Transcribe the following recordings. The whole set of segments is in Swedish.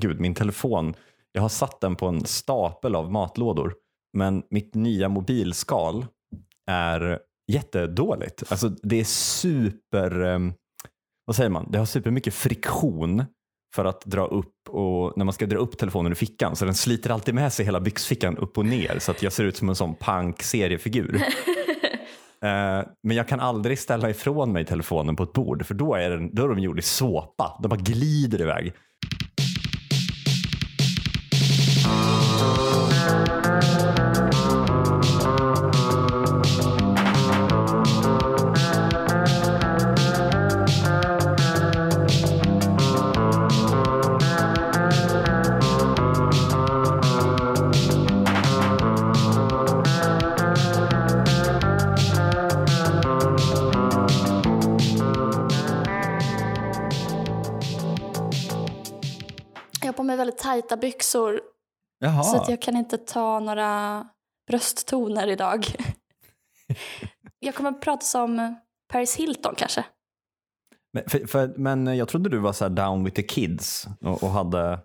gud, min telefon, jag har satt den på en stapel av matlådor. Men mitt nya mobilskal är jättedåligt. Alltså det är super, eh, vad säger man, det har supermycket friktion för att dra upp och när man ska dra upp telefonen ur fickan så den sliter alltid med sig hela byxfickan upp och ner så att jag ser ut som en sån punk seriefigur. Eh, men jag kan aldrig ställa ifrån mig telefonen på ett bord för då är, den, då är de gjord i såpa. De bara glider iväg. Väldigt tajta byxor Jaha. så att jag kan inte ta några brösttoner idag. jag kommer att prata som Paris Hilton kanske. Men, för, för, men jag trodde du var så här down with the kids och, och hade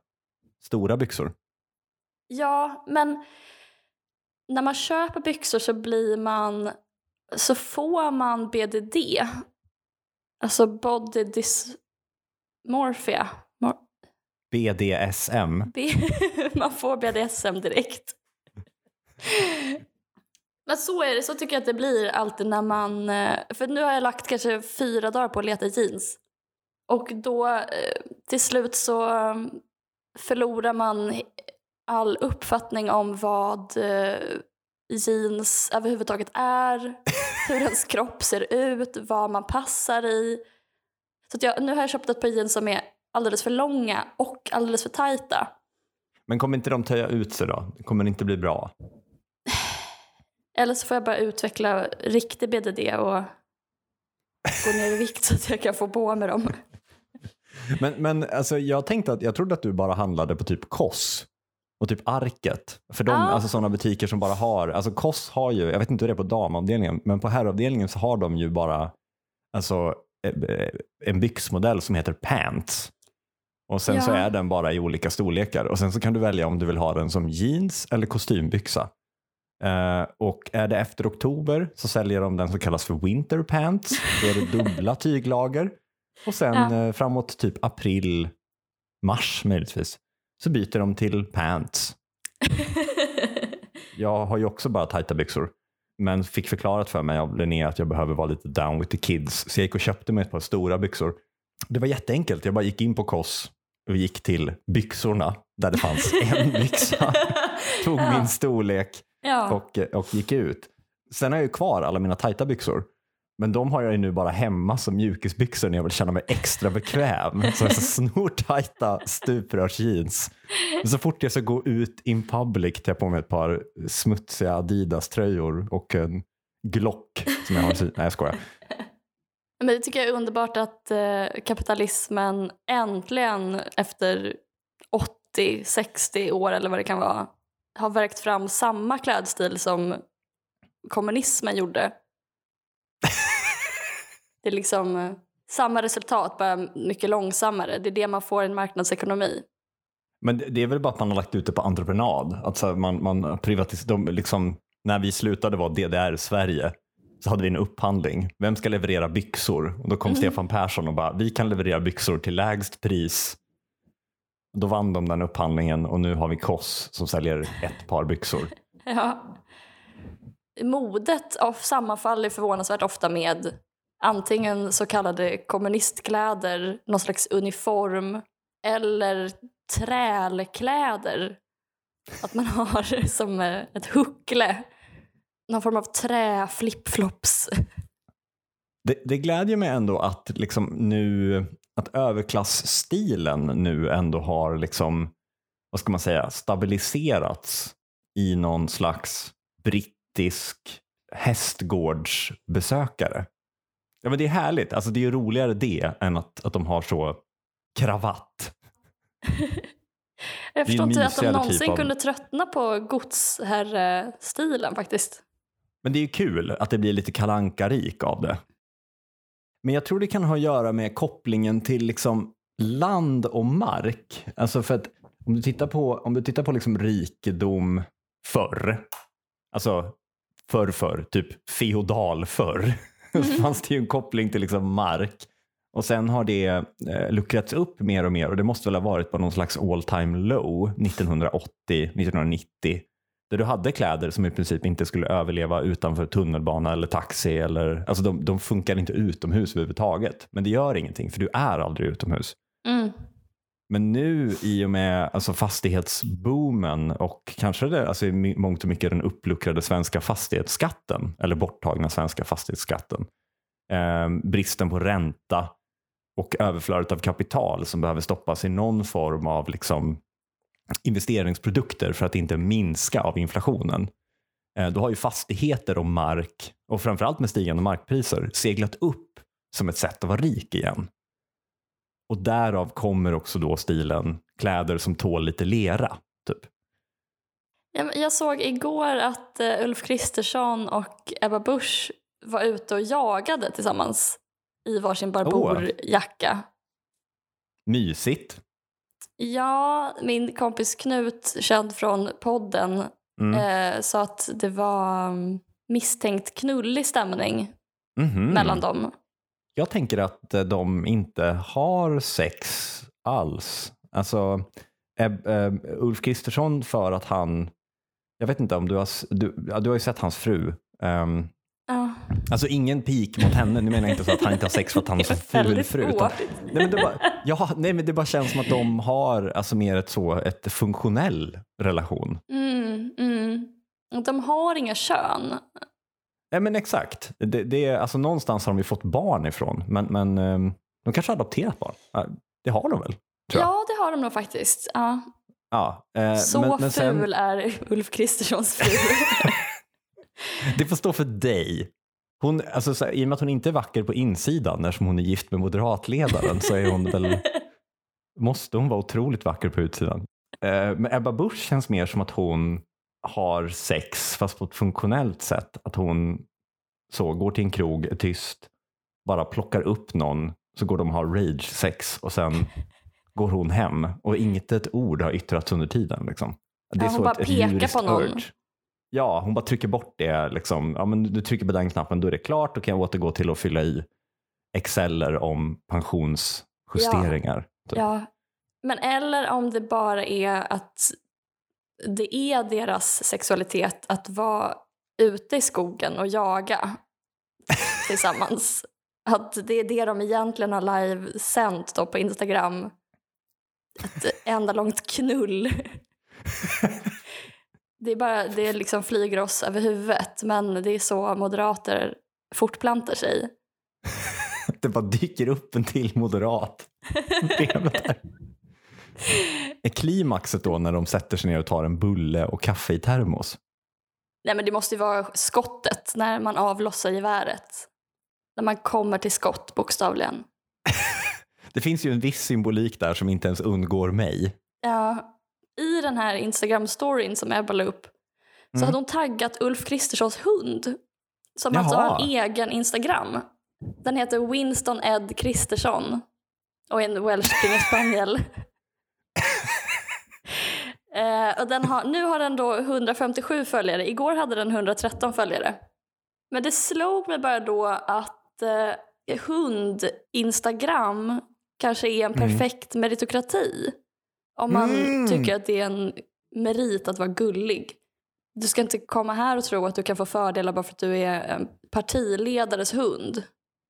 stora byxor. Ja, men när man köper byxor så blir man så får man BDD. Alltså body dysmorphia. BDSM. B- man får BDSM direkt. Men så är det, så tycker jag att det blir alltid när man... eh, För nu har jag lagt kanske fyra dagar på att leta jeans. Och då eh, till slut så eh, förlorar man all uppfattning om vad jeans överhuvudtaget är, hur ens kropp ser ut, vad man passar i. Så jag, nu har jag köpt ett par jeans som är alldeles för långa och alldeles för tajta. Men kommer inte de töja ut sig då? Det kommer inte bli bra. Eller så får jag bara utveckla riktig BDD och gå ner i vikt så att jag kan få på med dem. Men, men alltså, jag tänkte att jag trodde att du bara handlade på typ Koss och typ Arket. För de, Ja. alltså sådana butiker som bara har, alltså Koss har ju, jag vet inte hur det är på damavdelningen, men på herravdelningen så har de ju bara alltså, eh, en byxmodell som heter Pants. Och sen så Ja. är den bara i olika storlekar och sen så kan du välja om du vill ha den som jeans eller kostymbyxa. Eh, och är det efter oktober så säljer de den som kallas för winter pants. Då är det dubbla tyglager. Och sen Ja. eh, framåt typ april, mars möjligtvis, så byter de till pants. Jag har ju också bara tajta byxor. Men fick förklarat för mig av Linnea att jag behöver vara lite down with the kids. Så jag gick och köpte mig ett par stora byxor. Det var jätteenkelt. Jag bara gick in på Koss och gick till byxorna där det fanns en byxa. Tog Ja. min storlek ja. och, och gick ut. Sen har jag ju kvar alla mina tajta byxor. Men de har jag ju nu bara hemma som mjukisbyxor när jag vill känna mig extra bekväm. Så jag så snortajta stuprörsjeans. Så fort jag ska gå ut in public tar jag på mig ett par smutsiga Adidas-tröjor och en Glock som jag har. Nej jag skojar. Men det tycker jag är underbart att eh, kapitalismen äntligen efter 80-60 år eller vad det kan vara har verkt fram samma klädstil som kommunismen gjorde. Det är liksom eh, samma resultat, bara mycket långsammare. Det är det man får i en marknadsekonomi. Men det är väl bara att man har lagt ut det på entreprenad. Att man, man privatis- de, liksom, när vi slutade vara DDR-Sverige så hade vi en upphandling. Vem ska leverera byxor? Och då kom Stefan Persson och bara, vi kan leverera byxor till lägst pris. Då vann de den upphandlingen och nu har vi Koss som säljer ett par byxor. Ja. Modet av- sammanfaller förvånansvärt ofta med antingen så kallade kommunistkläder, någon slags uniform eller trälkläder. Att man har som eh, ett huckle, någon form av trä-flipflops. Det, det glädjer mig ändå att, liksom nu, att överklassstilen nu ändå har liksom, vad ska man säga, stabiliserats i någon slags brittisk hästgårdsbesökare. Ja, men det är härligt. Alltså, det är ju roligare det än att, att de har så kravatt. Jag förstår inte att de mysigare någonsin typ av- kunde tröttna på godsherrestilen faktiskt. Men det är ju kul att det blir lite kalanka rik av det. Men jag tror det kan ha att göra med kopplingen till liksom land och mark. Alltså för att om du tittar på, om du tittar på liksom rikedom förr, alltså förr förr, typ feodal förr, så fanns det ju en koppling till liksom mark. Och sen har det eh, luckrats upp mer och mer och det måste väl ha varit på någon slags all time low 1980, 1990 där du hade kläder som i princip inte skulle överleva utanför tunnelbana eller taxi. Eller, alltså de, de funkar inte utomhus överhuvudtaget. Men det gör ingenting för du är aldrig utomhus. Mm. Men nu i och med alltså fastighetsboomen och kanske det, alltså i mångt och mycket den uppluckrade svenska fastighetsskatten eller borttagna svenska fastighetsskatten. Eh, bristen på ränta och överflödet av kapital som behöver stoppas i någon form av liksom investeringsprodukter för att inte minska av inflationen. Eh, då har ju fastigheter och mark och framförallt med stigande markpriser seglat upp som ett sätt att vara rik igen. Och därav kommer också då stilen kläder som tål lite lera. Typ. Jag såg igår att eh, Ulf Kristersson och Ebba Busch var ute och jagade tillsammans i varsin barbourjacka. Oh. Mysigt. Ja, min kompis Knut, känd från podden, mm. eh, sa att det var mm, misstänkt knullig stämning mm -hmm. mellan dem. Jag tänker att eh, de inte har sex alls. Alltså, äh, äh, Ulf Kristersson för att han, jag vet inte om du har, du, du har ju sett hans fru. Um, Ja. Alltså ingen pik mot henne. Nu menar jag inte så att han inte har sex för att han har så ful fru. Utan, nej, men det bara, ja, nej men det bara känns som att de har alltså mer ett, så, ett funktionell relation. Mm, mm. De har inga kön. Nej men exakt. Det, det, alltså, någonstans har de ju fått barn ifrån. Men, men ehm, de kanske har adopterat barn. Det har de väl? Ja det har de nog faktiskt. Ja. Ja, eh, så men, men sen... ful är Ulf Kristerssons fru. Det får stå för dig. Hon, alltså, så här, I och med att hon inte är vacker på insidan eftersom hon är gift med moderatledaren så är hon väl, måste hon vara otroligt vacker på utsidan. Eh, men Ebba Busch känns mer som att hon har sex fast på ett funktionellt sätt. Att hon så går till en krog, är tyst, bara plockar upp någon så går de och har rage-sex och sen går hon hem och inget ett ord har yttrats under tiden. Liksom. Det är ja, hon så bara ett, pekar på någon. Urge. Ja, hon bara trycker bort det. Liksom. Ja, men du trycker på den knappen, då är det klart. Då kan jag återgå till att fylla i exceller om pensionsjusteringar. Ja, typ. ja. men eller om det bara är att det är deras sexualitet att vara ute i skogen och jaga tillsammans. Att det är det de egentligen har live-sänt på Instagram. Ett enda långt knull. Det, är bara, det liksom flyger oss över huvudet men det är så moderater fortplantar sig. det bara dyker upp en till moderat. är klimaxet då när de sätter sig ner och tar en bulle och kaffe i termos? Nej men det måste ju vara skottet när man avlossar geväret. När man kommer till skott bokstavligen. det finns ju en viss symbolik där som inte ens undgår mig. Ja, i den här Instagram-storyn som Ebba la upp så mm. hade hon taggat Ulf Kristerssons hund. Som Jaha. alltså har en egen Instagram. Den heter Winston Ed Kristersson och är en welsh king spaniel. eh, och den har, nu har den då 157 följare. Igår hade den 113 följare. Men det slog mig bara då att eh, hund-instagram kanske är en mm. perfekt mm. meritokrati. Om man mm. tycker att det är en merit att vara gullig. Du ska inte komma här och tro att du kan få fördelar bara för att du är en partiledares hund.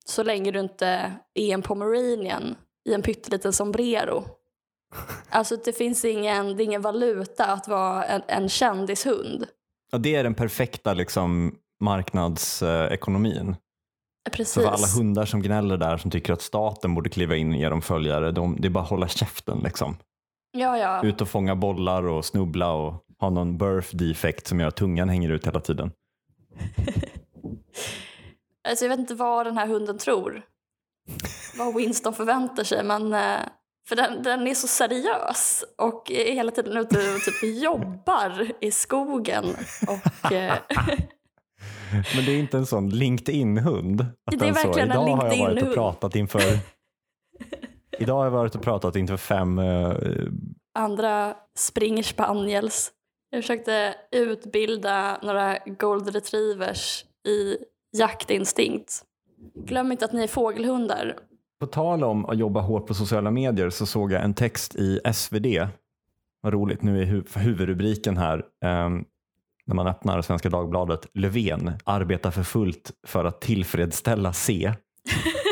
Så länge du inte är en pomeranian i en pytteliten sombrero. Alltså det finns ingen, det är ingen valuta att vara en, en kändishund. Ja, det är den perfekta liksom, marknadsekonomin. Precis. Så för alla hundar som gnäller där som tycker att staten borde kliva in och ge dem följare, de, det är bara att hålla käften. Liksom. Ja, ja. Ut och fånga bollar och snubbla och ha någon birth defect som gör att tungan hänger ut hela tiden. alltså jag vet inte vad den här hunden tror. vad Winston förväntar sig. Men, eh, för den, den är så seriös och är hela tiden ute och typ jobbar i skogen. Och, eh, men det är inte en sån LinkedIn-hund? Det är verkligen så, en LinkedIn-hund. Idag har jag varit och pratat inför Idag har jag varit och pratat inför fem eh, andra springer spaniels. Jag försökte utbilda några golden retrievers i jaktinstinkt. Glöm inte att ni är fågelhundar. På tal om att jobba hårt på sociala medier så såg jag en text i SvD. Vad roligt, nu är hu huvudrubriken här. Um, när man öppnar Svenska Dagbladet. Löfven arbetar för fullt för att tillfredsställa C.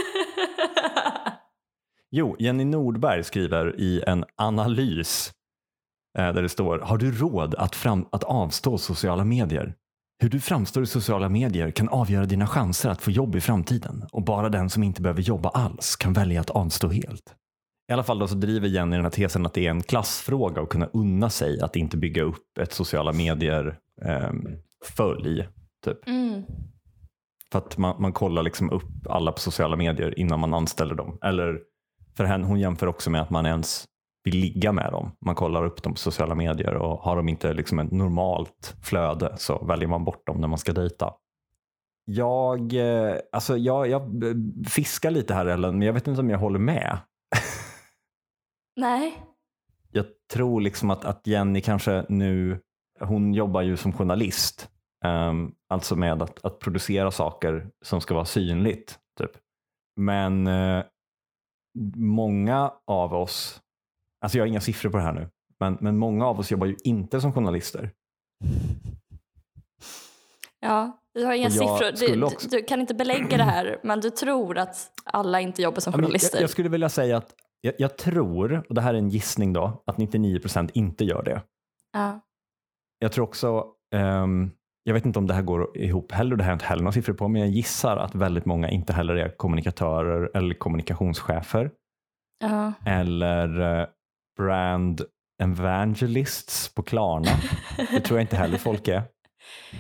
Jo, Jenny Nordberg skriver i en analys eh, där det står Har du råd att, fram, att avstå sociala medier? Hur du framstår i sociala medier kan avgöra dina chanser att få jobb i framtiden och bara den som inte behöver jobba alls kan välja att avstå helt. I alla fall då så driver Jenny den här tesen att det är en klassfråga att kunna unna sig att inte bygga upp ett sociala medier eh, följ. Typ. Mm. För att man, man kollar liksom upp alla på sociala medier innan man anställer dem. Eller för henne, hon jämför också med att man ens vill ligga med dem. Man kollar upp dem på sociala medier och har de inte liksom ett normalt flöde så väljer man bort dem när man ska dejta. Jag, eh, alltså jag, jag fiskar lite här Ellen, men jag vet inte om jag håller med. Nej. Jag tror liksom att, att Jenny kanske nu, hon jobbar ju som journalist, um, alltså med att, att producera saker som ska vara synligt. Typ. Men uh, många av oss, alltså jag har inga siffror på det här nu, men, men många av oss jobbar ju inte som journalister. Ja, du har inga siffror. Du, också- du, kan inte belägga det här, men du tror att alla inte jobbar som journalister. Jag, jag skulle vilja säga att jag, jag tror, och det här är en gissning då, att 99 procent inte gör det. Ja. Jag tror också, ehm, jag vet inte om det här går ihop heller, det här har jag inte heller några siffror på, men jag gissar att väldigt många inte heller är kommunikatörer eller kommunikationschefer Ja. eller eh, brand evangelists på Klarna. Det tror jag inte heller folk är.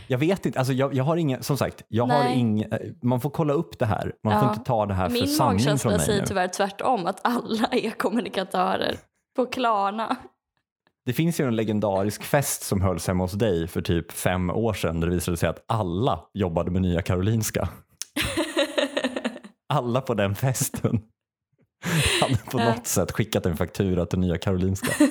Jag vet inte, alltså jag, jag har ingen, som sagt, jag har Nej. ingen, man får kolla upp det här. Man får Ja. inte ta det här för Min sanning från magkänsla mig säger nu. tyvärr tvärtom, att alla är kommunikatörer på Klarna. Det finns ju en legendarisk fest som hölls hemma hos dig för typ fem år sedan där det visade sig att alla jobbade med Nya Karolinska. Alla på den festen hade på något sätt skickat en faktura till Nya Karolinska.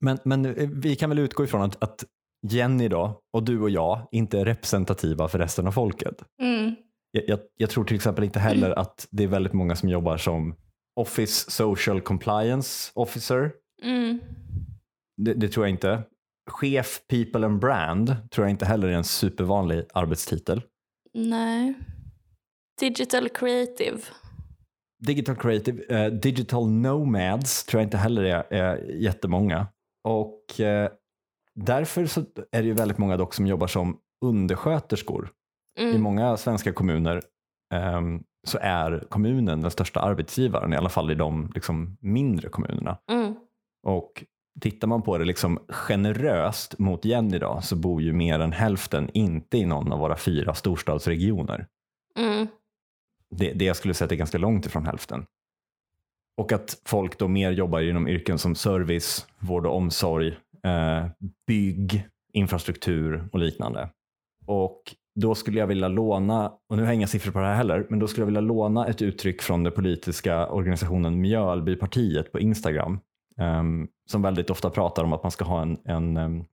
Men, men eh, vi kan väl utgå ifrån att, att Jenny då och du och jag inte är representativa för resten av folket. Mm. Jag, jag, jag tror till exempel inte heller att det är väldigt många som jobbar som Office Social Compliance Officer Mm. Det, det tror jag inte. Chef People and Brand tror jag inte heller är en supervanlig arbetstitel. Nej. Digital creative. Digital Creative, eh, Digital Nomads tror jag inte heller är, är jättemånga. Och eh, därför så är det ju väldigt många dock som jobbar som undersköterskor. I Mm. många svenska kommuner ehm, så är kommunen den största arbetsgivaren, i alla fall i de liksom, mindre kommunerna. Mm. Och tittar man på det liksom generöst mot Jenny då, så bor ju mer än hälften inte i någon av våra fyra storstadsregioner. Mm. Det, det jag skulle säga är ganska långt ifrån hälften. Och att folk då mer jobbar inom yrken som service, vård och omsorg, eh, bygg, infrastruktur och liknande. Och då skulle jag vilja låna, och nu har jag inga siffror på det här heller, men då skulle jag vilja låna ett uttryck från den politiska organisationen Mjölbypartiet på Instagram. Ehm, som väldigt ofta pratar om att man ska ha en, en ehm,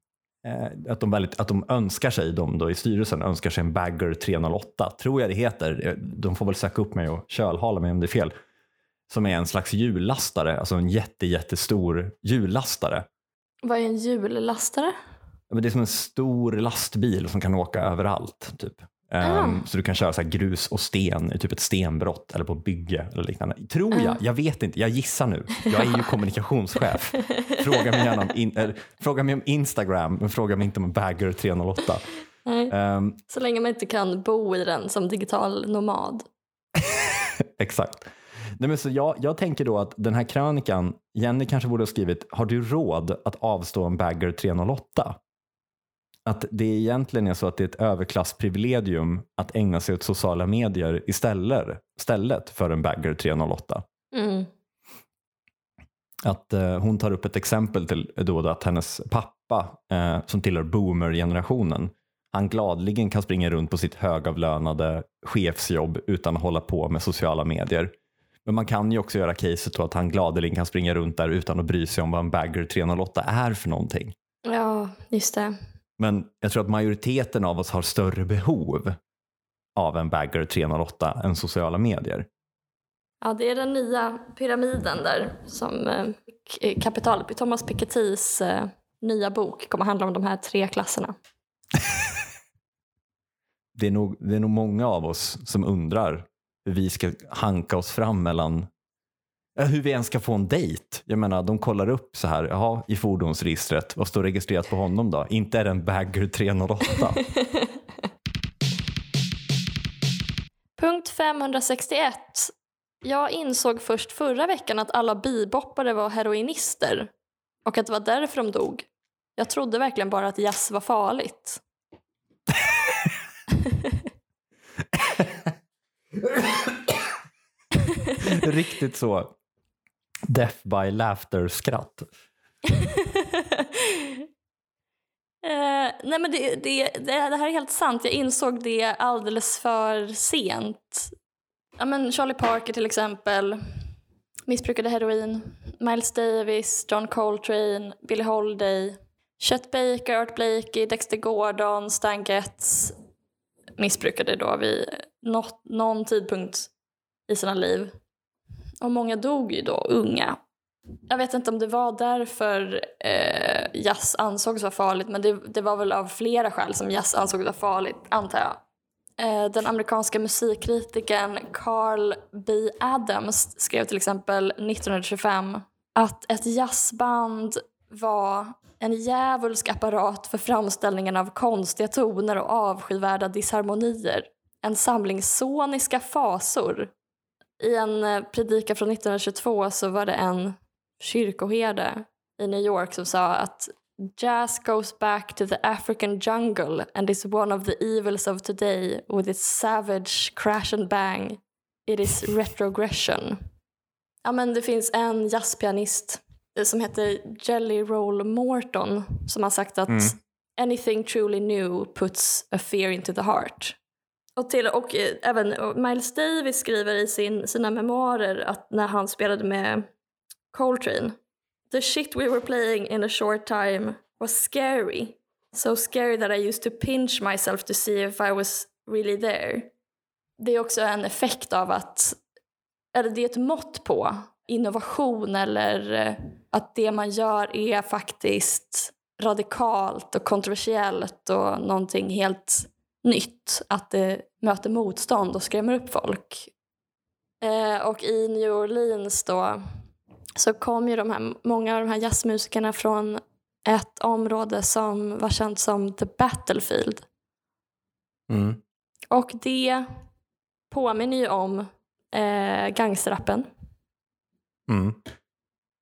eh, att, de väldigt, att de önskar sig, de då i styrelsen önskar sig en Bagger 308, tror jag det heter. Eh, De får väl söka upp mig och kölhala mig om det är fel. Som är en slags hjullastare, alltså en jätte, jättestor hjullastare. Vad är en hjullastare? Det är som en stor lastbil som kan åka överallt. Typ. Ah. Så du kan köra så grus och sten i typ ett stenbrott eller på bygge eller liknande. Tror jag, jag vet inte, jag gissar nu. Jag är ju kommunikationschef. Fråga mig gärna om, in, eller, fråga mig om Instagram, men fråga mig inte om Bagger 308. Nej. Ehm, Så länge man inte kan bo i den som digital nomad. Exakt. Nej, men så jag, jag tänker då att den här krönikan, Jenny kanske borde ha skrivit, har du råd att avstå en Bagger 308? Att det egentligen är så att det är ett överklassprivilegium att ägna sig åt sociala medier istället, istället för en Bagger 308. Mm. Att eh, hon tar upp ett exempel till då, då att hennes pappa eh, som tillhör boomer-generationen han gladligen kan springa runt på sitt högavlönade chefsjobb utan att hålla på med sociala medier. Men man kan ju också göra caset då att han gladeligen kan springa runt där utan att bry sig om vad en Bagger 308 är för någonting. Ja, just det. Men jag tror att majoriteten av oss har större behov av en Bagger 308 än sociala medier. Ja, det är den nya pyramiden där som eh, k- kapitalet, Thomas Pikettys eh, nya bok kommer handla om de här tre klasserna. Det är, nog, det är nog många av oss som undrar hur vi ska hanka oss fram mellan hur vi ens ska få en dejt. Jag menar, de kollar upp så här, jaha, i fordonsregistret, vad står registrerat på honom då? Inte är det en Bagger 308. Punkt 561. Jag insåg först förra veckan att alla biboppare var heroinister och att det var därför de dog. Jag trodde verkligen bara att jazz var farligt. Riktigt så death by laughter-skratt. Uh, nej men det, det, det, det här är helt sant. Jag insåg det alldeles för sent. Ja, men Charlie Parker till exempel missbrukade heroin. Miles Davis, John Coltrane, Billie Holiday, Chet Baker, Art Blakey, Dexter Gordon, Stan Getz missbrukade då vid något, någon tidpunkt i sina liv. Och många dog ju då unga. Jag vet inte om det var därför eh, jazz ansågs vara farligt men det, det var väl av flera skäl som jazz ansågs vara farligt, antar jag. Eh, den amerikanska musikkritikern Carl B. Adams skrev till exempel 1925 att ett jazzband var en djävulsk apparat för framställningen av konstiga toner och avskyvärda disharmonier. En samling soniska fasor. I en eh, predikan från 1922 så var det en kyrkoherde i New York som sa att Jazz goes back to the African jungle and is one of the evils of today with its savage crash and bang. It is retrogression. Ja, men det finns en jazzpianist eh, som heter Jelly Roll Morton som har sagt att Mm. anything truly new puts a fear into the heart. Och, till, och eh, även och Miles Davis skriver i sin, sina memoarer att när han spelade med Coltrane The shit we were playing in a short time was scary. So scary that I used to pinch myself to see if I was really there. Det är också en effekt av att, eller det är ett mått på innovation eller eh, att det man gör är faktiskt radikalt och kontroversiellt och någonting helt nytt. Att det möter motstånd och skrämmer upp folk. Eh, och i New Orleans då så kom ju de här, många av de här jazzmusikerna från ett område som var känt som The Battlefield. Mm. Och det påminner ju om eh, gangsterrappen. Mm.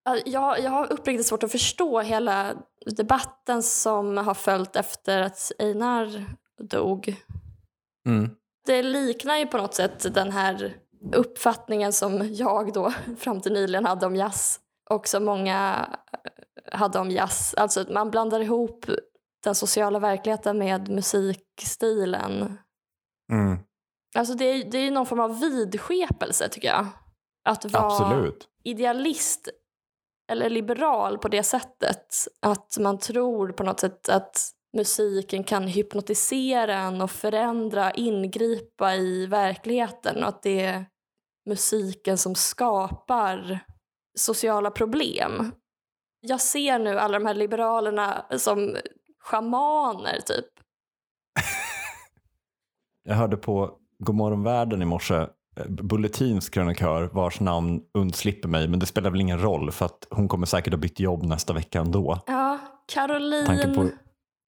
Ja, Jag, jag har uppriktigt svårt att förstå hela debatten som har följt efter att Einar dog. Mm. Det liknar ju på något sätt den här uppfattningen som jag då fram till nyligen hade om jazz och som många eh, hade om jazz. Alltså att man blandar ihop den sociala verkligheten med musikstilen. Mm. Alltså det är, det är någon form av vidskepelse tycker jag. Att vara Absolut. idealist eller liberal på det sättet. Att man tror på något sätt att musiken kan hypnotisera en och förändra, ingripa i verkligheten och att det är musiken som skapar sociala problem. Jag ser nu alla de här liberalerna som schamaner typ. Jag hörde på Godmorgon världen i morse eh, Bulletins krönikör vars namn undslipper mig men det spelar väl ingen roll för att hon kommer säkert ha bytt jobb nästa vecka ändå. Ja, Caroline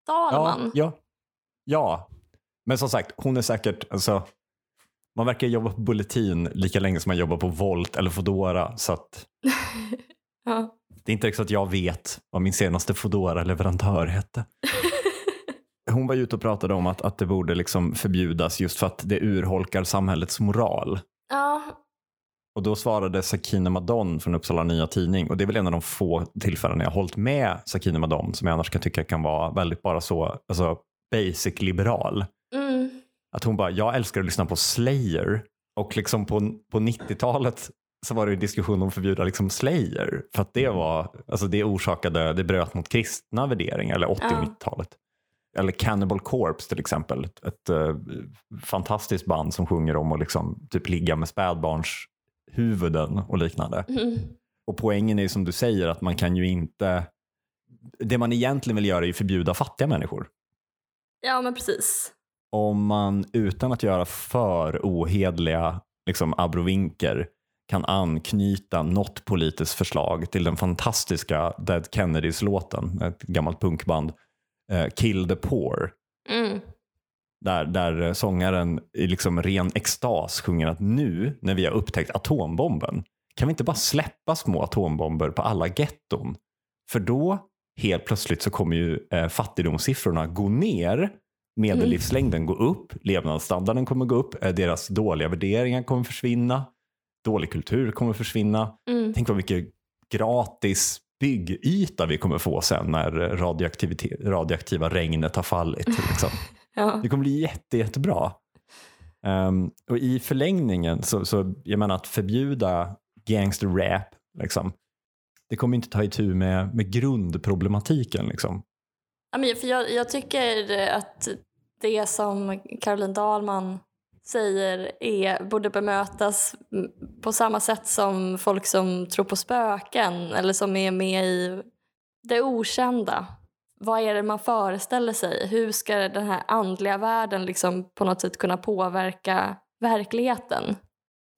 På- Ja, ja, ja. Men som sagt, hon är säkert, alltså, man verkar jobba på Bulletin lika länge som man jobbar på Volt eller Foodora så att Ja. det är inte så att jag vet vad min senaste foodora leverantör hette. Hon var ju ute och pratade om att, att det borde liksom förbjudas just för att det urholkar samhällets moral. ja, Och då svarade Sakine Madon från Uppsala Nya Tidning och det är väl en av de få tillfällen jag har hållit med Sakine Madon som jag annars kan tycka kan vara väldigt bara så alltså basic liberal. mm. Att hon bara, jag älskar att lyssna på Slayer och liksom på, på 90-talet så var det en diskussion om att förbjuda liksom Slayer. För att det var, alltså det orsakade, det bröt mot kristna värderingar, eller 80 och Ja. 90-talet. Eller Cannibal Corpse till exempel. Ett, ett eh, fantastiskt band som sjunger om att liksom, typ ligga med spädbarns huvuden och liknande. Mm. Och poängen är som du säger att man kan ju inte, det man egentligen vill göra är ju förbjuda fattiga människor. Ja, men precis. Om man utan att göra för ohedliga liksom, abrovinker kan anknyta något politiskt förslag till den fantastiska Dead Kennedys-låten, ett gammalt punkband, eh, Kill the Poor. Mm. Där, där sångaren i liksom ren extas sjunger att nu när vi har upptäckt atombomben kan vi inte bara släppa små atombomber på alla getton? För då helt plötsligt så kommer ju eh, fattigdomssiffrorna gå ner, medellivslängden gå upp, levnadsstandarden kommer gå upp, eh, deras dåliga värderingar kommer försvinna, dålig kultur kommer försvinna. Mm. Tänk vad mycket gratis byggyta vi kommer få sen när radioaktivitet, radioaktiva regnet har fallit. Liksom. Ja. Det kommer bli jätte, jättebra. Um, och i förlängningen så, så jag menar att förbjuda gangster rap, liksom, det kommer inte ta itu med, med grundproblematiken. Liksom. Ja, men för jag, jag tycker att det som Caroline Dahlman säger är, borde bemötas på samma sätt som folk som tror på spöken eller som är med i det okända. Vad är det man föreställer sig? Hur ska den här andliga världen liksom på något sätt kunna påverka verkligheten?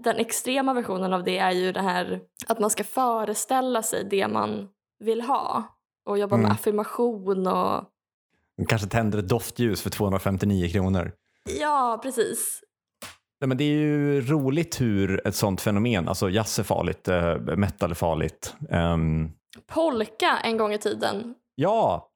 Den extrema versionen av det är ju det här att man ska föreställa sig det man vill ha och jobba med Mm. affirmation och kanske tänder ett doftljus för 259 kronor. ja, precis. Nej, men det är ju roligt hur ett sånt fenomen, alltså jazz är farligt, eh, metal är farligt. Ehm, Polka en gång i tiden. ja,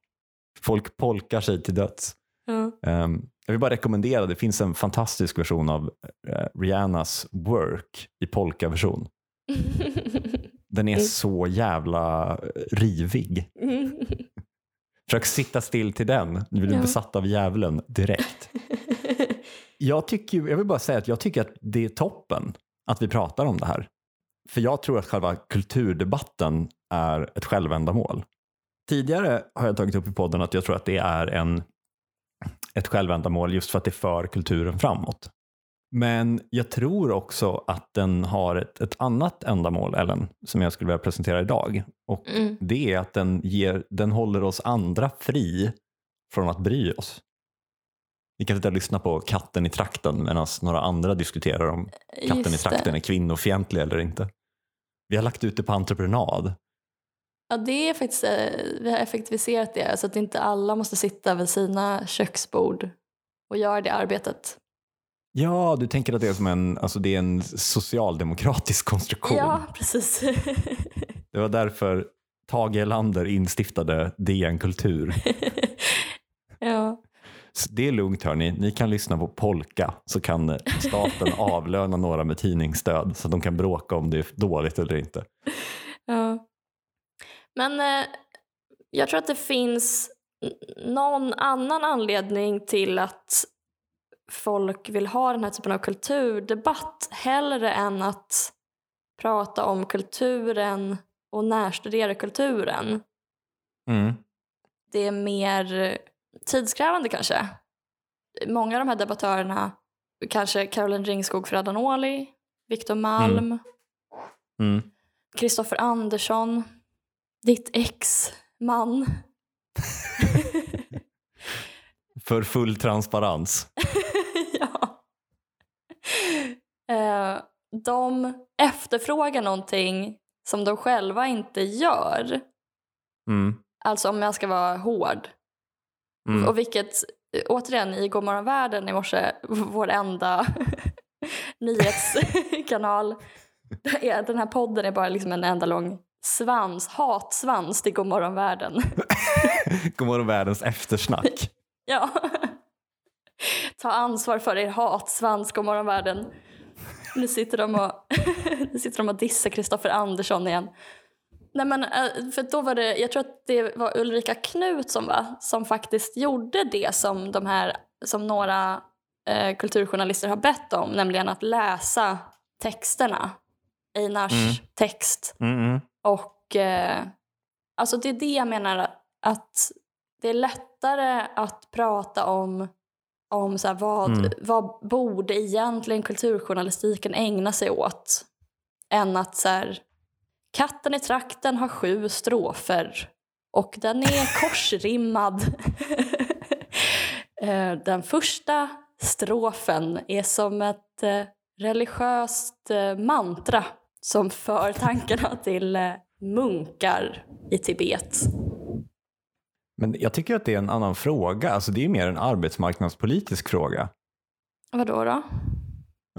folk polkar sig till döds. Ja. Ehm, jag vill bara rekommendera, det finns en fantastisk version av eh, Rihannas Work i polka-version. Den är Mm. så jävla eh, rivig. Försök sitta still till den, du blir Ja. besatt av djävulen direkt. Jag, tycker, jag vill bara säga att jag tycker att det är toppen att vi pratar om det här. För jag tror att själva kulturdebatten är ett självändamål. Tidigare har jag tagit upp i podden att jag tror att det är en, ett självändamål just för att det för kulturen framåt. Men jag tror också att den har ett, ett annat ändamål, Ellen, som jag skulle vilja presentera idag. Och Mm. det är att den, ger, den håller oss andra fri från att bry oss. Vi kan sitta och lyssna på katten i trakten medan några andra diskuterar om katten i det. trakten är kvinnofientlig eller inte. Vi har lagt ut det på entreprenad. Ja, det är faktiskt, eh, vi har effektiviserat det så att inte alla måste sitta vid sina köksbord och göra det arbetet. Ja, du tänker att det är som en, alltså det är en socialdemokratisk konstruktion. Ja, precis. Det var därför Tage Erlander instiftade DN Kultur. ja. Så det är lugnt hörni, ni kan lyssna på polka så kan staten avlöna några med tidningsstöd så att de kan bråka om det är dåligt eller inte. ja. Men eh, jag tror att det finns någon annan anledning till att folk vill ha den här typen av kulturdebatt hellre än att prata om kulturen och närstudera kulturen. Mm. det är mer tidskrävande kanske. Många av de här debattörerna, kanske Caroline Ringskog Ferrada-Noli, Victor Malm, Mm. Kristoffer Andersson, ditt ex man. För full transparens. ja. Eh, de efterfrågar någonting som de själva inte gör. Mm. Alltså om jag ska vara hård. Mm. Och vilket, återigen, i Godmorgon världen i morse, vår enda nyhetskanal, den här podden är bara liksom en enda lång svans, hatsvans till Godmorgon världen. Godmorgon världens eftersnack. ja. Ta ansvar för er hatsvans, Godmorgon världen. Nu sitter de och, nu sitter de och dissar Kristoffer Andersson igen. Nej men, eh, för då var det, jag tror att det var Ulrika Knutsson va, som faktiskt gjorde det som de här, som några eh, kulturjournalister har bett om, nämligen att läsa texterna Einars Mm. text. Mm, mm. Och eh, alltså det är det jag menar att det är lättare att prata om, om så vad, Mm. vad borde egentligen kulturjournalistiken ägna sig åt än att så här, katten i trakten har sju strofer och den är korsrimmad. Eh, den första strofen är som ett eh, religiöst eh, mantra som för tankarna till eh, munkar i Tibet. Men jag tycker att det är en annan fråga. Alltså det är mer en arbetsmarknadspolitisk fråga. Vadå då?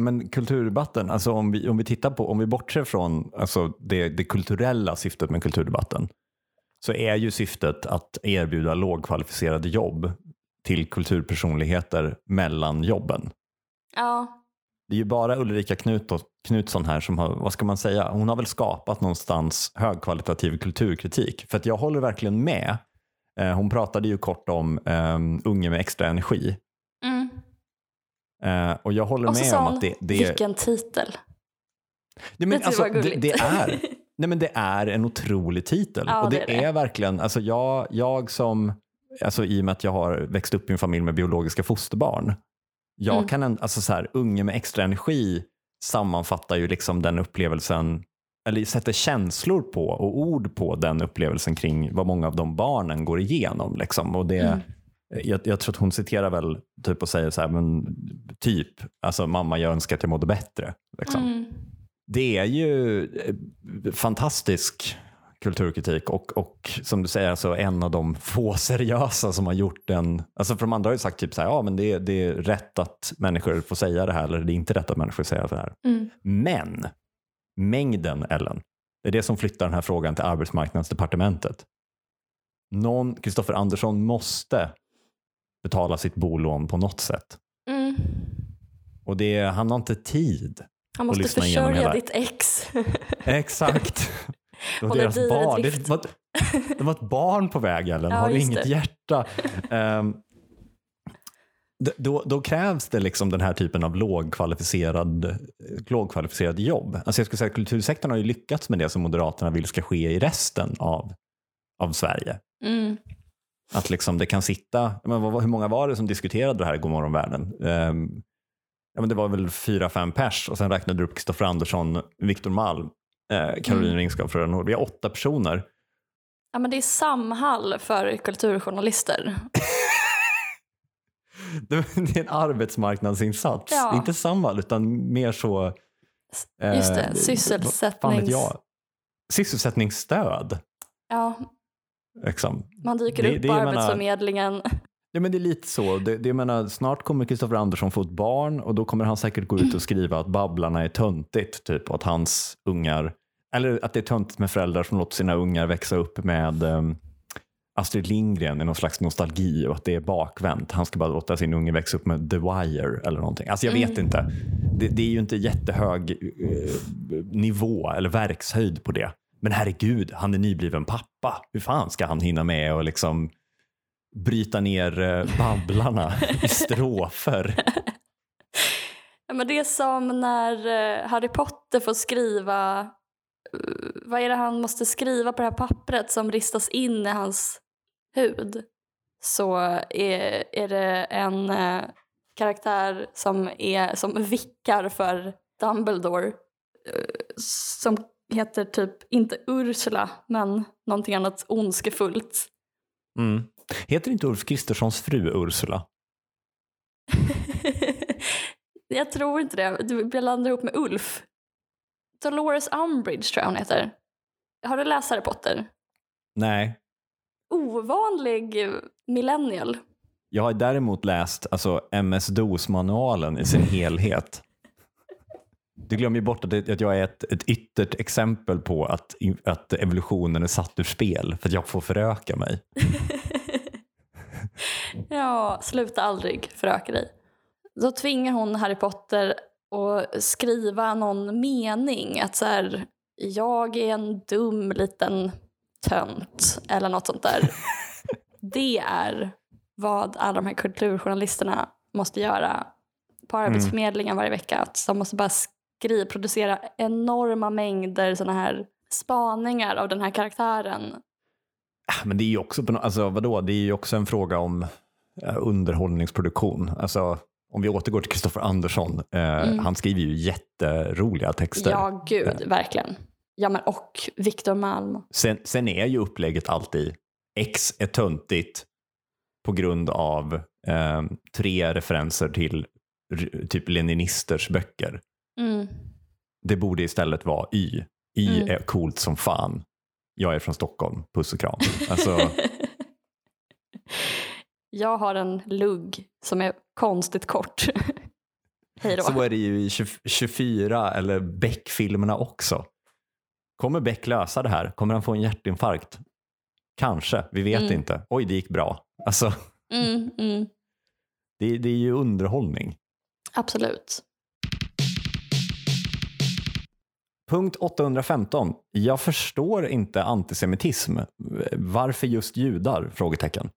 Men kulturdebatten, alltså om vi, om vi tittar på, om vi bortser från alltså det, det kulturella syftet med kulturdebatten, så är ju syftet att erbjuda lågkvalificerade jobb till kulturpersonligheter mellan jobben. Ja, Det är ju bara Ulrika Knut, Knutsson här som har, vad ska man säga, hon har väl skapat någonstans högkvalitativ kulturkritik. För att jag håller verkligen med. Eh, hon pratade ju kort om um, unge med extra energi. mm. Eh, och jag håller och med om att det, det, vilken titel. Nej, men Det alltså, det, det, är, nej, men det är en otrolig titel. Ja, och det, det är är verkligen, alltså jag, jag som, alltså i och med att jag har växt upp i en familj med biologiska fosterbarn, jag Mm. kan, en, alltså så här, unge med extra energi sammanfattar ju liksom den upplevelsen, eller sätter känslor på och ord på den upplevelsen kring vad många av de barnen går igenom. Liksom. Och det, Mm. jag, jag tror att hon citerar väl typ och säger så här, men typ, alltså mamma jag önskar att jag mådde bättre. Liksom. Mm. Det är ju eh, fantastisk kulturkritik och, och som du säger, alltså en av de få seriösa som har gjort den. Alltså för de andra har ju sagt typ så här, ja men det, det är rätt att människor får säga det här eller det är inte rätt att människor säga det här. Mm. Men mängden Ellen, det är det som flyttar den här frågan till arbetsmarknadsdepartementet. Någon, Kristoffer Andersson måste betala sitt bolån på något sätt. Mm. Och det, han har inte tid Han måste försörja ditt ex. Exakt. Det var deras barn. Det var, det var ett barn på väg Ellen. Ja, Har du inget det. hjärta? D- då, då krävs det liksom den här typen av lågkvalificerad, lågkvalificerad jobb. Alltså jag skulle säga att kultursektorn har ju lyckats med det som Moderaterna vill ska ske i resten av, av Sverige. Mm. Att liksom det kan sitta, men vad, hur många var det som diskuterade det här i Godmorgon världen? Ehm, ja, men det var väl fyra, fem pers och sen räknade du upp Kristoffer Andersson, Viktor Malm, eh, Caroline Mm. Ringskog Fröda Nord. Vi har åtta personer. Ja, men det är Samhall för kulturjournalister. Det är en arbetsmarknadsinsats. Ja. Inte samma utan mer så... eh, Just det, vet sysselsättnings... jag? Sysselsättningsstöd. Ja, Liksom. man dyker Det- upp det på menar- Arbetsförmedlingen. Ja, men det är lite så. Det, det, menar, snart kommer Kristoffer Andersson få ett barn och då kommer han säkert gå ut och skriva att Babblarna är töntigt. Typ, och att hans ungar, eller att det är töntigt med föräldrar som låter sina ungar växa upp med um, Astrid Lindgren i någon slags nostalgi och att det är bakvänt. Han ska bara låta sin unge växa upp med The Wire eller någonting. Alltså jag vet Mm. inte. Det, det är ju inte jättehög eh, nivå eller verkshöjd på det. Men herregud, han är nybliven pappa. Hur fan ska han hinna med och liksom bryta ner eh, Babblarna i strofer? Ja, men det är som när eh, Harry Potter får skriva... eh, Vad är det han måste skriva på det här pappret som ristas in i hans hud? Så är, är det en eh, karaktär som, är, som vickar för Dumbledore eh, som heter typ, inte Ursula, men någonting annat ondskefullt. Mm. Heter inte Ulf Kristerssons fru Ursula? jag tror inte det. Du blandar ihop med Ulf. Dolores Umbridge tror jag hon heter. Har du läst Harry Potter? Nej. Ovanlig millennial. Jag har däremot läst alltså, MS-DOS-manualen i sin helhet. Du glömmer ju bort att jag är ett, ett yttert exempel på att, att evolutionen är satt ur spel för att jag får föröka mig. ja, sluta aldrig föröka dig. Då tvingar hon Harry Potter att skriva någon mening. Att så här, jag är en dum liten tönt eller något sånt där. Det är vad alla de här kulturjournalisterna måste göra på Arbetsförmedlingen varje vecka. Att de måste bara grej, producera enorma mängder såna här spaningar av den här karaktären. Ah, Men det är ju också, alltså, vadå? Det är ju också en fråga om eh, underhållningsproduktion. Alltså, om vi återgår till Kristoffer Andersson, eh, han skriver ju jätteroliga texter. Ja, gud, verkligen. Ja, men och Viktor Malm. Sen, sen är ju upplägget alltid X är töntigt på grund av eh, tre referenser till typ leninisters böcker. Mm. Det borde istället vara Y. Y Mm. är coolt som fan. Jag är från Stockholm, puss och kram. Alltså, Jag har en lugg som är konstigt kort. Hej då. så är det ju i 20, 24 eller Beck-filmerna också. Kommer Beck lösa det här? Kommer han få en hjärtinfarkt? Kanske, vi vet Mm. inte. Oj, det gick bra. Alltså, Mm, mm. det, det är ju underhållning. Absolut. Punkt 815. Jag förstår inte antisemitism. Varför just judar? Frågetecken.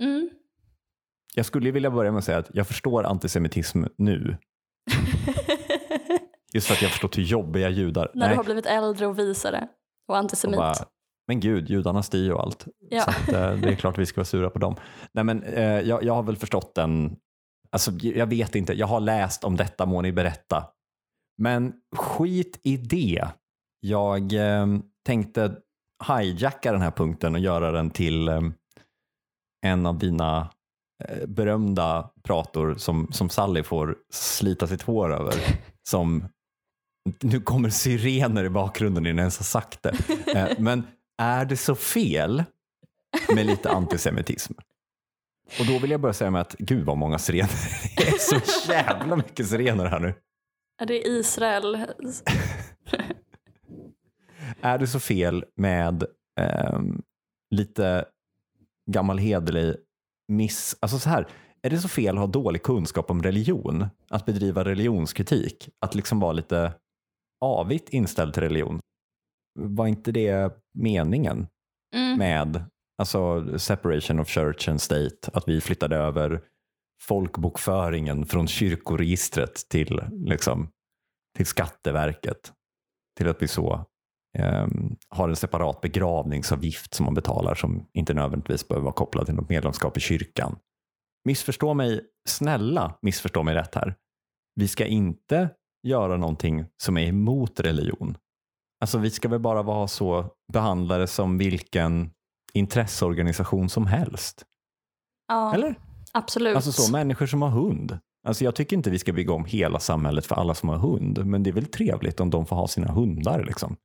Mm. Jag skulle vilja börja med att säga att jag förstår antisemitism nu. Just för att jag förstått hur jobbiga judar När Nej, du har blivit äldre och visare och och antisemit. bara, Men gud, judarna styr ju allt. Ja. Så att, eh, det är klart vi ska vara sura på dem. Nej, men, eh, jag, jag har väl förstått den. Alltså, jag vet inte, jag har läst om detta må ni berätta. Men skit i det. Jag eh, tänkte hijacka den här punkten och göra den till eh, en av dina eh, berömda prator som, som Sally får slita sitt hår över. Som, nu kommer sirener i bakgrunden innan jag ens har sagt det. Eh, men är det så fel med lite antisemitism? Och då vill jag börja säga med att gud vad många sirener. Det är så jävla mycket sirener här nu. Är det Israel? Är det så fel med ehm, lite gammal hederlig miss... Alltså så här, är det så fel att ha dålig kunskap om religion? Att bedriva religionskritik? Att liksom vara lite avigt inställd till religion? Var inte det meningen Mm. med alltså separation of church and state? Att vi flyttade över folkbokföringen från kyrkoregistret till, liksom, till Skatteverket. Till att vi så har en separat begravningsavgift som man betalar som inte nödvändigtvis behöver vara kopplad till något medlemskap i kyrkan. Missförstå mig, snälla missförstå mig rätt här. Vi ska inte göra någonting som är emot religion. Alltså vi ska väl bara vara så behandlade som vilken intresseorganisation som helst. Ja, Eller? absolut. Alltså så, människor som har hund. Alltså jag tycker inte vi ska bygga om hela samhället för alla som har hund, men det är väl trevligt om de får ha sina hundar. Liksom.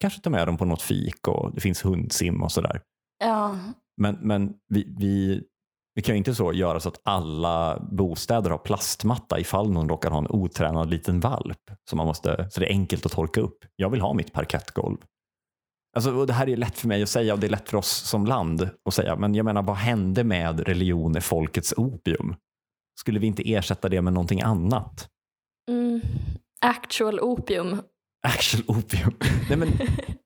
Kanske ta med dem på något fik och det finns hundsim och sådär. Ja, Men, men vi, vi, vi kan ju inte så göra så att alla bostäder har plastmatta ifall någon råkar ha en otränad liten valp. Så, man måste, så det är enkelt att torka upp. Jag vill ha mitt parkettgolv. Alltså, det här är lätt för mig att säga och det är lätt för oss som land att säga. Men jag menar, vad hände med religion är folkets opium? Skulle vi inte ersätta det med någonting annat? mm. actual opium. Actual opium. Nej, men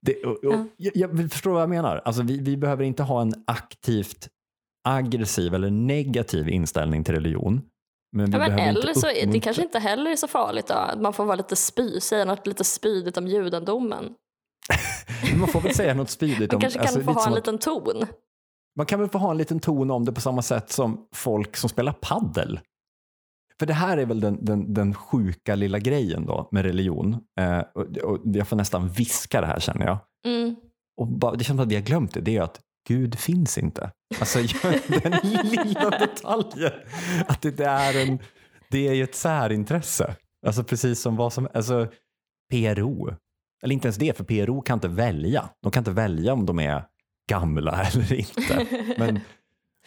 det, och, och, jag, jag förstår vad jag menar. Alltså, vi, vi behöver inte ha en aktivt aggressiv eller negativ inställning till religion. Men vi Ja, men eller inte så är det kanske inte heller är så farligt då. att Man får vara lite spy, säga något lite spydigt om judendomen. Man får väl säga något spydigt Man om... kanske kan alltså, få lite ha en att- liten ton. Man kan väl få ha en liten ton om det på samma sätt som folk som spelar paddel. För det här är väl den, den, den sjuka lilla grejen då med religion. Eh, och, och jag får nästan viska det här känner jag. Mm. Och bara, det känns som att vi har glömt det. Det är att Gud finns inte. Alltså den lilla detaljen. Att det, det är en, det är ju ett särintresse. Alltså precis som vad som, alltså PRO. Eller inte ens det, för PRO kan inte välja. De kan inte välja om de är gamla eller inte. Men,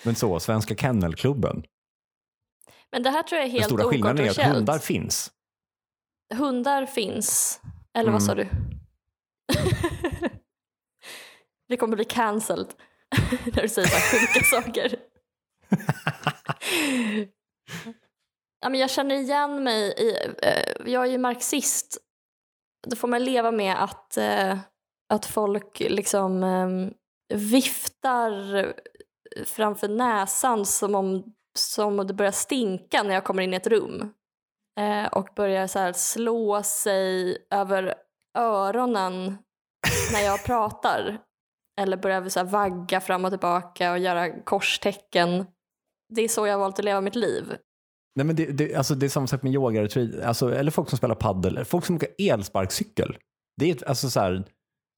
men så, Svenska Kennelklubben. Men det här tror jag är Den helt stora skillnaden är att okontroversiellt. hundar finns. Hundar finns. Eller Mm. vad sa du? Vi kommer bli cancelled när du säger så här sjuka saker. ja, men jag känner igen mig i, eh, jag är ju marxist. Då får man leva med att, eh, att folk liksom eh, viftar framför näsan som om, som om det börjar stinka när jag kommer in i ett rum. eh, och börjar så slå sig över öronen när jag pratar. Eller börjar så vagga fram och tillbaka och göra korstecken. Det är så jag har valt att leva mitt liv. Nej, men det, det, alltså det är samma sak med yoga, alltså, eller folk som spelar paddel, folk som åker elsparkcykel. Det är alltså så här,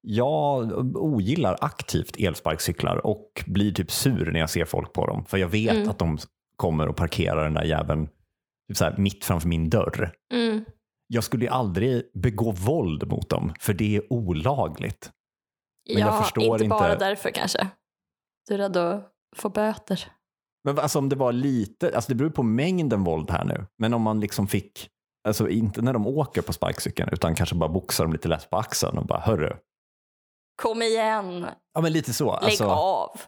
jag ogillar aktivt elsparkcyklar och blir typ sur när jag ser folk på dem. För jag vet Mm. att de kommer och parkerar den där jäveln typ så här, mitt framför min dörr. Mm. Jag skulle aldrig begå våld mot dem, för det är olagligt. Men jag ja, förstår inte, inte- bara därför kanske. Du är rädd att få böter. Men alltså om det var lite, alltså det beror på mängden våld här nu. Men om man liksom fick, alltså inte när de åker på sparkcykeln utan kanske bara boxar dem lite lätt på axeln och bara hörru. Kom igen, Ja men lite så, lägg alltså av.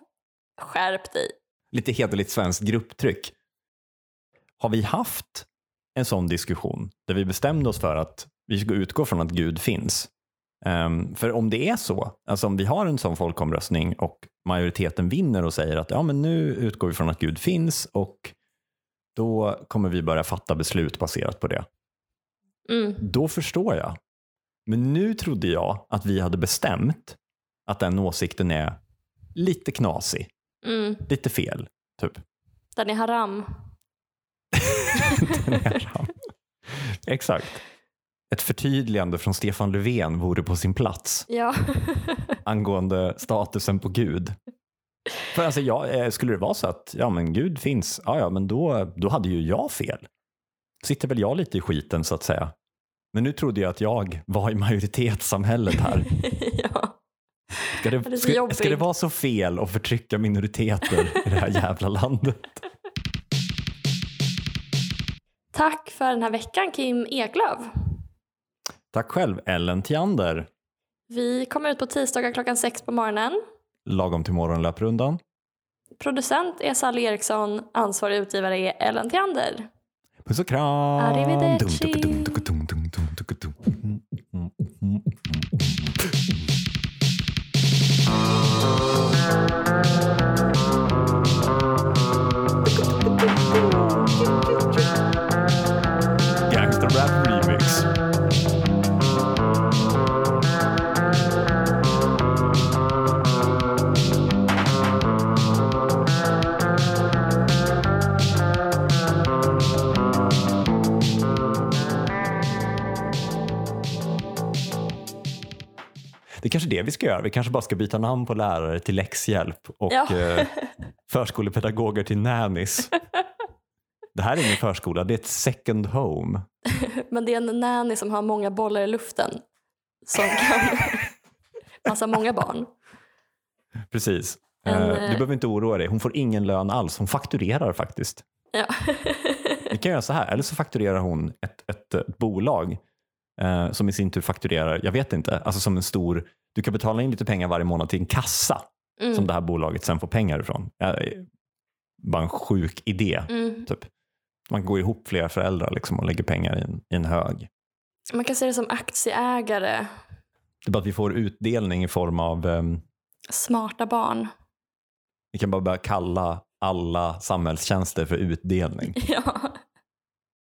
Skärp dig. Lite hederligt svenskt grupptryck. Har vi haft en sån diskussion där vi bestämde oss för att vi ska utgå från att Gud finns? Ehm, för om det är så, alltså om vi har en sån folkomröstning och majoriteten vinner och säger att ja, men nu utgår vi från att Gud finns och då kommer vi börja fatta beslut baserat på det. Mm. Då förstår jag. Men nu trodde jag att vi hade bestämt att den åsikten är lite knasig, Mm. lite fel, typ. Den är haram. Den är ram. Exakt. Ett förtydligande från Stefan Löfven vore på sin plats Ja. angående statusen på Gud. För alltså, ja, eh, skulle det vara så att ja, men Gud finns, ja, ja, men då, då hade ju jag fel. Sitter väl jag lite i skiten så att säga. Men nu trodde jag att jag var i majoritetssamhället här. ja. Ska Det ska, ska det vara så fel att förtrycka minoriteter i det här jävla landet? Tack för den här veckan Kim Eklöf. Tack själv Ellen Tiander. Vi kommer ut på tisdagar klockan sex på morgonen. Lagom till morgonlöprundan. Producent är Sally Eriksson, ansvarig utgivare är Ellen Theander. Puss och kram! Arrivederci. Kanske det vi ska göra. Vi kanske bara ska byta namn på lärare till läxhjälp och Ja. eh, förskolepedagoger till nannies. Det här är ingen förskola, det är ett second home. Men det är en nanny som har många bollar i luften. Som kan passa många barn. Precis. En, Eh, eh, du behöver inte oroa dig, hon får ingen lön alls. Hon fakturerar faktiskt. Ja. Vi kan göra så här, eller så fakturerar hon ett, ett, ett bolag eh, som i sin tur fakturerar, jag vet inte, alltså som en stor, du kan betala in lite pengar varje månad till en kassa Mm. som det här bolaget sen får pengar ifrån. Eh, bara en sjuk idé. Mm. Typ. Man går ihop flera föräldrar liksom och lägger pengar i en, i en hög. Man kan se det som aktieägare, Det är bara att vi får utdelning i form av, ehm, smarta barn. vi kan bara börja kalla alla samhällstjänster för utdelning. Ja,